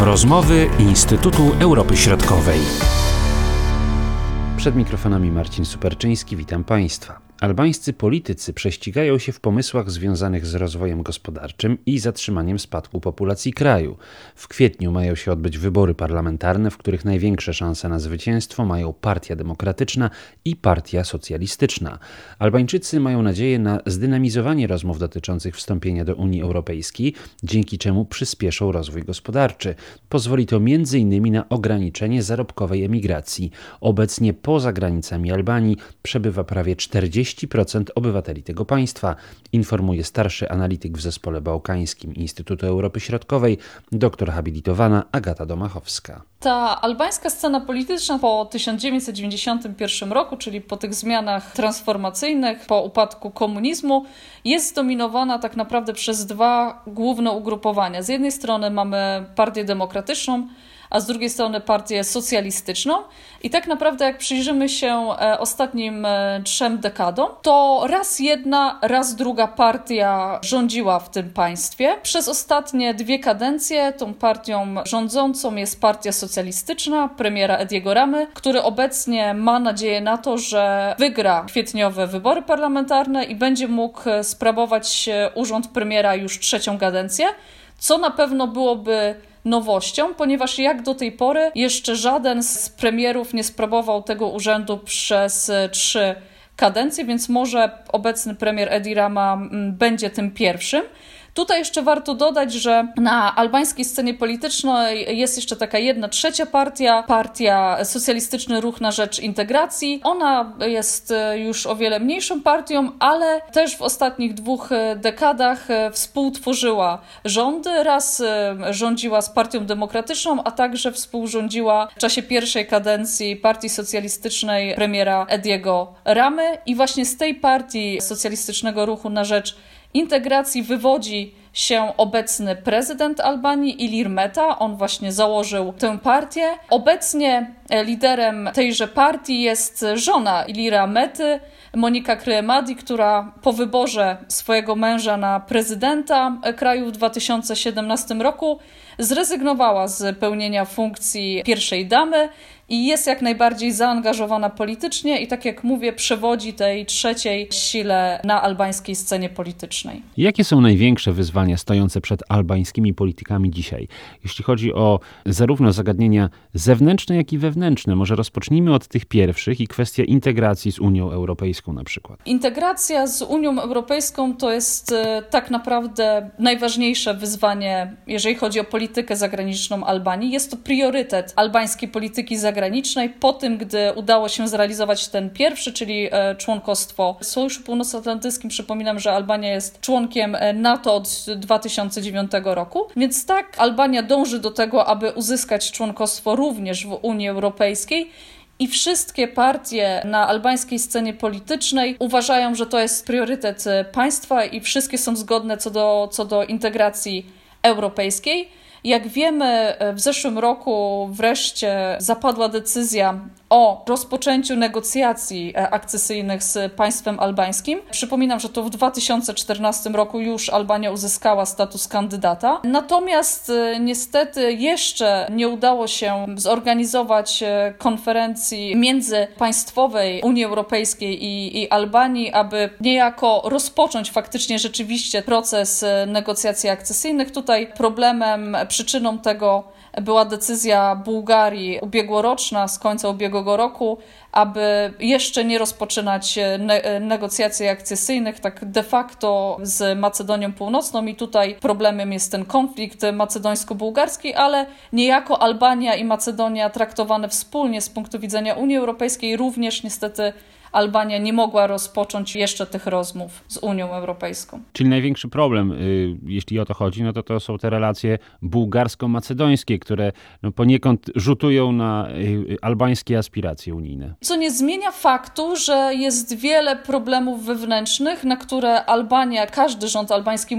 Rozmowy Instytutu Europy Środkowej. Przed mikrofonami Marcin Superczyński, witam Państwa. Albańscy politycy prześcigają się w pomysłach związanych z rozwojem gospodarczym i zatrzymaniem spadku populacji kraju. W kwietniu mają się odbyć wybory parlamentarne, w których największe szanse na zwycięstwo mają Partia Demokratyczna i Partia Socjalistyczna. Albańczycy mają nadzieję na zdynamizowanie rozmów dotyczących wstąpienia do Unii Europejskiej, dzięki czemu przyspieszą rozwój gospodarczy. Pozwoli to m.in. na ograniczenie zarobkowej emigracji. Obecnie poza granicami Albanii przebywa prawie 40 30% obywateli tego państwa, informuje starszy analityk w zespole bałkańskim Instytutu Europy Środkowej, doktor habilitowana Agata Domachowska. Ta albańska scena polityczna po 1991 roku, czyli po tych zmianach transformacyjnych, po upadku komunizmu, jest zdominowana tak naprawdę przez dwa główne ugrupowania. Z jednej strony mamy Partię Demokratyczną, a z drugiej strony partię socjalistyczną. I tak naprawdę, jak przyjrzymy się e, ostatnim e, trzem dekadom, to raz jedna, raz druga partia rządziła w tym państwie. Przez ostatnie dwie kadencje tą partią rządzącą jest partia socjalistyczna premiera Ediego Ramy, który obecnie ma nadzieję na to, że wygra kwietniowe wybory parlamentarne i będzie mógł sprawować urząd premiera już trzecią kadencję, co na pewno byłoby nowością, ponieważ jak do tej pory jeszcze żaden z premierów nie sprawował tego urzędu przez e, trzy kadencje, więc może obecny premier Edi Rama mm, będzie tym pierwszym. Tutaj jeszcze warto dodać, że na albańskiej scenie politycznej jest jeszcze taka jedna trzecia partia, partia Socjalistyczny Ruch na Rzecz Integracji. Ona jest e, już o wiele mniejszą partią, ale też w ostatnich dwóch e, dekadach e, współtworzyła rządy. Raz rządziła z Partią Demokratyczną, a także współrządziła w czasie pierwszej kadencji Partii Socjalistycznej premiera Ediego Ramy i właśnie z tej partii Socjalistycznego Ruchu na Rzecz integracji wywodzi się obecny prezydent Albanii Ilir Meta. On właśnie założył tę partię. Obecnie e, liderem tejże partii jest żona Ilira Mety, Monika Kryemadi, która po wyborze swojego męża na prezydenta kraju w 2017 roku zrezygnowała z pełnienia funkcji pierwszej damy i jest jak najbardziej zaangażowana politycznie i tak jak mówię, przewodzi tej trzeciej sile na albańskiej scenie politycznej. Jakie są największe wyzwania stojące przed albańskimi politykami dzisiaj? Jeśli chodzi o zarówno zagadnienia zewnętrzne, jak i wewnętrzne, może rozpocznijmy od tych pierwszych i kwestia integracji z Unią Europejską na przykład. Integracja z Unią Europejską to jest e, tak naprawdę najważniejsze wyzwanie, jeżeli chodzi o politykę zagraniczną Albanii. Jest to priorytet albańskiej polityki zagranicznej zagranicznej po tym, gdy udało się zrealizować ten pierwszy, czyli e, członkostwo w Sojuszu Północnoatlantyckim. Przypominam, że Albania jest członkiem e, NATO od 2009 roku, więc tak, Albania dąży do tego, aby uzyskać członkostwo również w Unii Europejskiej. I wszystkie partie na albańskiej scenie politycznej uważają, że to jest priorytet e, państwa i wszystkie są zgodne co do, co do integracji europejskiej. Jak wiemy, e, w zeszłym roku wreszcie zapadła decyzja o rozpoczęciu negocjacji e, akcesyjnych z państwem albańskim. Przypominam, że to w 2014 roku już Albania uzyskała status kandydata. Natomiast e, niestety jeszcze nie udało się zorganizować konferencji międzypaństwowej Unii Europejskiej i, i Albanii, aby niejako rozpocząć faktycznie rzeczywiście proces negocjacji akcesyjnych. Tutaj problemem Przyczyną tego była decyzja Bułgarii ubiegłoroczna z końca ubiegłego roku, aby jeszcze nie rozpoczynać ne negocjacji akcesyjnych tak de facto z Macedonią Północną. I tutaj problemem jest ten konflikt macedońsko-bułgarski, ale niejako Albania i Macedonia traktowane wspólnie z punktu widzenia Unii Europejskiej również niestety Albania nie mogła rozpocząć jeszcze tych rozmów z Unią Europejską. Czyli największy problem, y, jeśli o to chodzi, no to to są te relacje bułgarsko-macedońskie, które no poniekąd rzutują na y, albańskie aspiracje unijne. Co nie zmienia faktu, że jest wiele problemów wewnętrznych, na które Albania, każdy rząd albański,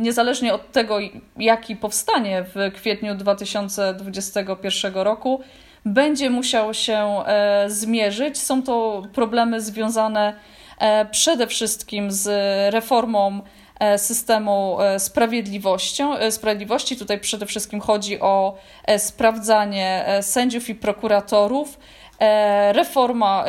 niezależnie od tego, jaki powstanie w kwietniu 2021 roku, będzie musiał się e, zmierzyć. Są to problemy związane e, przede wszystkim z reformą systemu sprawiedliwości. Tutaj przede wszystkim chodzi o sprawdzanie sędziów i prokuratorów. Reforma,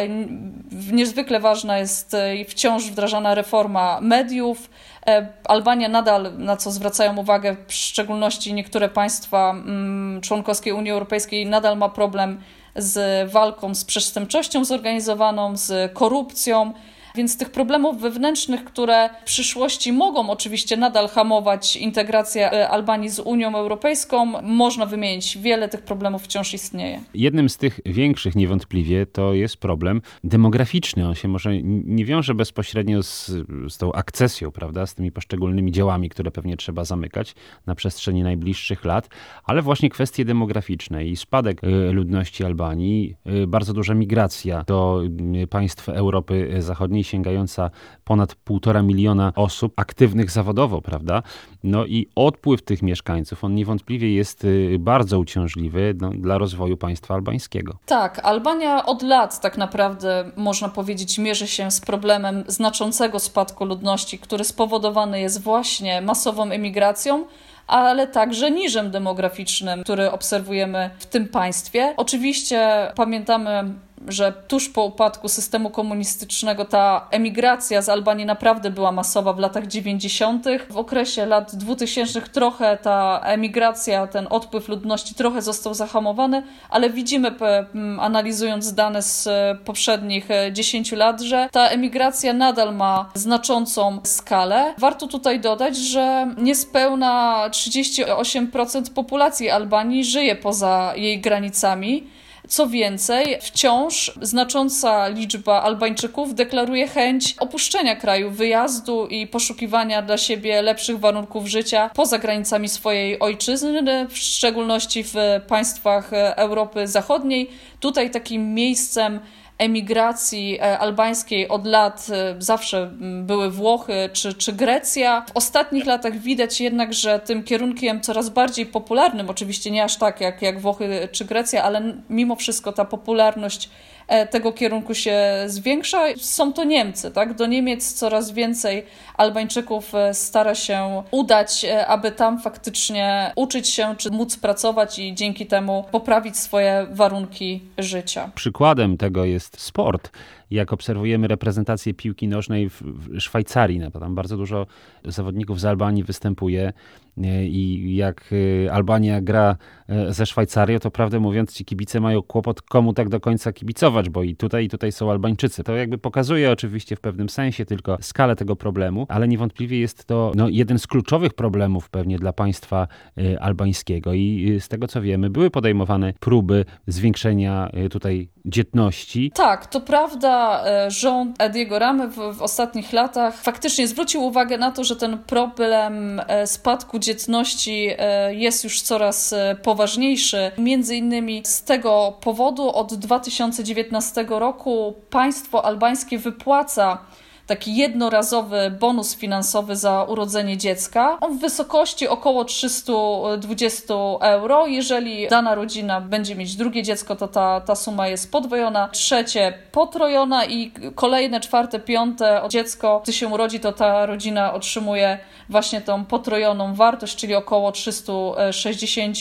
niezwykle ważna jest wciąż wdrażana reforma mediów, E, Albania nadal, na co zwracają uwagę w szczególności niektóre państwa mm, członkowskie Unii Europejskiej, nadal ma problem z walką z przestępczością zorganizowaną, z korupcją. Więc tych problemów wewnętrznych, które w przyszłości mogą oczywiście nadal hamować integrację e, Albanii z Unią Europejską, można wymienić. Wiele tych problemów wciąż istnieje. Jednym z tych większych niewątpliwie to jest problem demograficzny. On się może nie wiąże bezpośrednio z, z tą akcesją, prawda, z tymi poszczególnymi dziełami, które pewnie trzeba zamykać na przestrzeni najbliższych lat, ale właśnie kwestie demograficzne i spadek e, ludności Albanii, e, bardzo duża migracja do państw Europy Zachodniej sięgająca ponad półtora miliona osób aktywnych zawodowo, prawda? No i odpływ tych mieszkańców, on niewątpliwie jest y, bardzo uciążliwy no, dla rozwoju państwa albańskiego. Tak, Albania od lat tak naprawdę, można powiedzieć, mierzy się z problemem znaczącego spadku ludności, który spowodowany jest właśnie masową emigracją, ale także niżem demograficznym, który obserwujemy w tym państwie. Oczywiście pamiętamy że tuż po upadku systemu komunistycznego ta emigracja z Albanii naprawdę była masowa w latach 90. W okresie lat 2000 trochę ta emigracja, ten odpływ ludności trochę został zahamowany, ale widzimy, analizując dane z e, poprzednich 10 e, lat, że ta emigracja nadal ma znaczącą skalę. Warto tutaj dodać, że niespełna 38% populacji Albanii żyje poza jej granicami. Co więcej, wciąż znacząca liczba Albańczyków deklaruje chęć opuszczenia kraju, wyjazdu i poszukiwania dla siebie lepszych warunków życia poza granicami swojej ojczyzny, w szczególności w państwach Europy Zachodniej. Tutaj takim miejscem emigracji e, albańskiej od lat e, zawsze były Włochy czy, czy Grecja. W ostatnich latach widać jednak, że tym kierunkiem coraz bardziej popularnym, oczywiście nie aż tak jak, jak Włochy czy Grecja, ale mimo wszystko ta popularność E, tego kierunku się zwiększa. Są to Niemcy, tak? Do Niemiec coraz więcej Albańczyków stara się udać, aby tam faktycznie uczyć się czy móc pracować i dzięki temu poprawić swoje warunki życia. Przykładem tego jest sport jak obserwujemy reprezentację piłki nożnej w Szwajcarii, no tam bardzo dużo zawodników z Albanii występuje i jak y, Albania gra e, ze Szwajcarią, to prawdę mówiąc ci kibice mają kłopot komu tak do końca kibicować, bo i tutaj i tutaj są Albańczycy. To jakby pokazuje oczywiście w pewnym sensie tylko skalę tego problemu, ale niewątpliwie jest to no, jeden z kluczowych problemów pewnie dla państwa albańskiego i z tego co wiemy były podejmowane próby zwiększenia tutaj dzietności. Tak, to prawda, e, rząd Ediego Ramy w, w ostatnich latach faktycznie zwrócił uwagę na to, że ten problem e, spadku dzietności e, jest już coraz poważniejszy. Między innymi z tego powodu od 2019 roku państwo albańskie wypłaca taki jednorazowy bonus finansowy za urodzenie dziecka. On w wysokości około 320 euro. Jeżeli dana rodzina będzie mieć drugie dziecko, to ta, ta suma jest podwojona, trzecie potrojona i kolejne, czwarte, piąte dziecko, gdy się urodzi, to ta rodzina otrzymuje właśnie tą potrojoną wartość, czyli około 360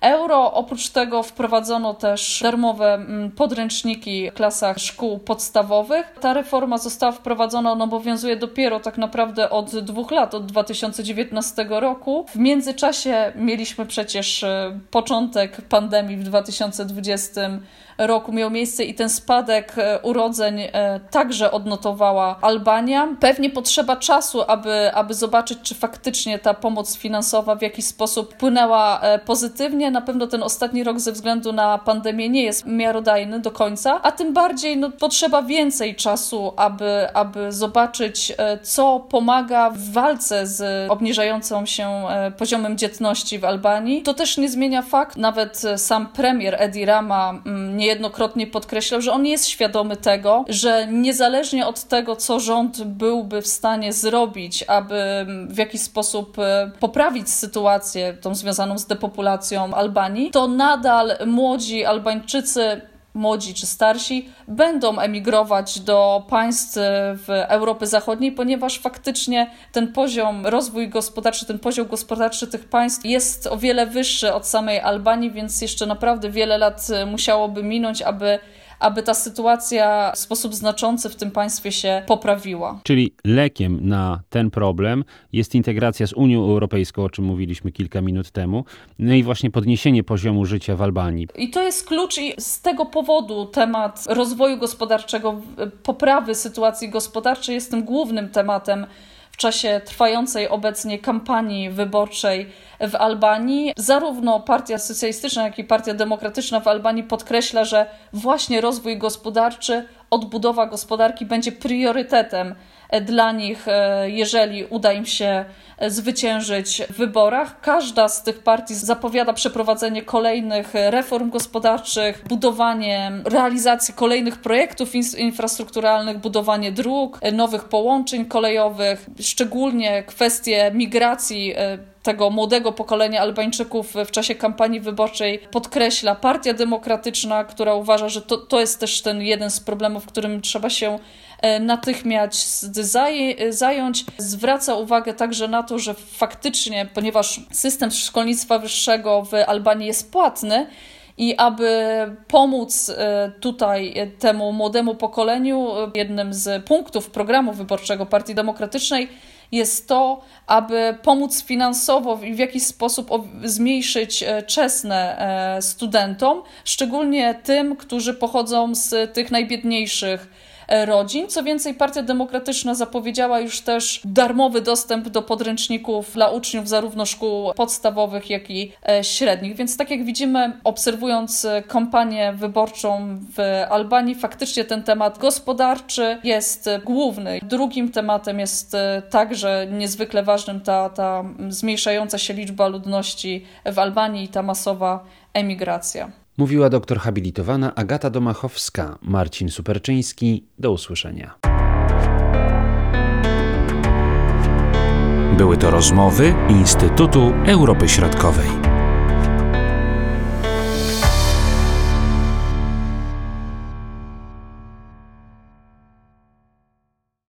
euro. Oprócz tego wprowadzono też darmowe mm, podręczniki w klasach szkół podstawowych. Ta reforma została wprowadzona, on obowiązuje dopiero tak naprawdę od dwóch lat, od 2019 roku. W międzyczasie mieliśmy przecież e, początek pandemii w 2020 roku miał miejsce i ten spadek e, urodzeń e, także odnotowała Albania. Pewnie potrzeba czasu, aby, aby zobaczyć, czy faktycznie ta pomoc finansowa w jakiś sposób wpłynęła e, pozytywnie. Na pewno ten ostatni rok ze względu na pandemię nie jest miarodajny do końca, a tym bardziej no, potrzeba więcej czasu, aby, aby zobaczyć, co pomaga w walce z obniżającą się poziomem dzietności w Albanii. To też nie zmienia fakt, nawet sam premier Edi Rama mm, nie niejednokrotnie podkreślał, że on jest świadomy tego, że niezależnie od tego, co rząd byłby w stanie zrobić, aby w jakiś sposób e, poprawić sytuację tą związaną z depopulacją Albanii, to nadal młodzi Albańczycy młodzi czy starsi, będą emigrować do państw w Europy Zachodniej, ponieważ faktycznie ten poziom rozwój gospodarczy, ten poziom gospodarczy tych państw jest o wiele wyższy od samej Albanii, więc jeszcze naprawdę wiele lat musiałoby minąć, aby aby ta sytuacja w sposób znaczący w tym państwie się poprawiła. Czyli lekiem na ten problem jest integracja z Unią Europejską, o czym mówiliśmy kilka minut temu, no i właśnie podniesienie poziomu życia w Albanii. I to jest klucz i z tego powodu temat rozwoju gospodarczego, poprawy sytuacji gospodarczej jest tym głównym tematem w czasie trwającej obecnie kampanii wyborczej w Albanii. Zarówno Partia Socjalistyczna, jak i Partia Demokratyczna w Albanii podkreśla, że właśnie rozwój gospodarczy, odbudowa gospodarki będzie priorytetem dla nich, e, jeżeli uda im się e, zwyciężyć w wyborach. Każda z tych partii zapowiada przeprowadzenie kolejnych reform gospodarczych, budowanie, realizację kolejnych projektów infrastrukturalnych, budowanie dróg, e, nowych połączeń kolejowych, szczególnie kwestie migracji tego młodego pokolenia Albańczyków w czasie kampanii wyborczej podkreśla Partia Demokratyczna, która uważa, że to, to jest też ten jeden z problemów, którym trzeba się e, natychmiast zająć. Zwraca uwagę także na to, że faktycznie, ponieważ system szkolnictwa wyższego w Albanii jest płatny, i aby pomóc e, tutaj temu młodemu pokoleniu, jednym z punktów programu wyborczego Partii Demokratycznej jest to, aby pomóc finansowo i w jakiś sposób zmniejszyć e, czesne studentom, szczególnie tym, którzy pochodzą z tych najbiedniejszych rodzin. Co więcej, Partia Demokratyczna zapowiedziała już też darmowy dostęp do podręczników dla uczniów zarówno szkół podstawowych, jak i e, średnich. Więc tak jak widzimy, obserwując e, kampanię wyborczą w Albanii, faktycznie ten temat gospodarczy jest główny. Drugim tematem jest także niezwykle ważnym ta, ta zmniejszająca się liczba ludności w Albanii i ta masowa emigracja. Mówiła doktor habilitowana Agata Domachowska, Marcin Superczyński. Do usłyszenia. Były to rozmowy Instytutu Europy Środkowej.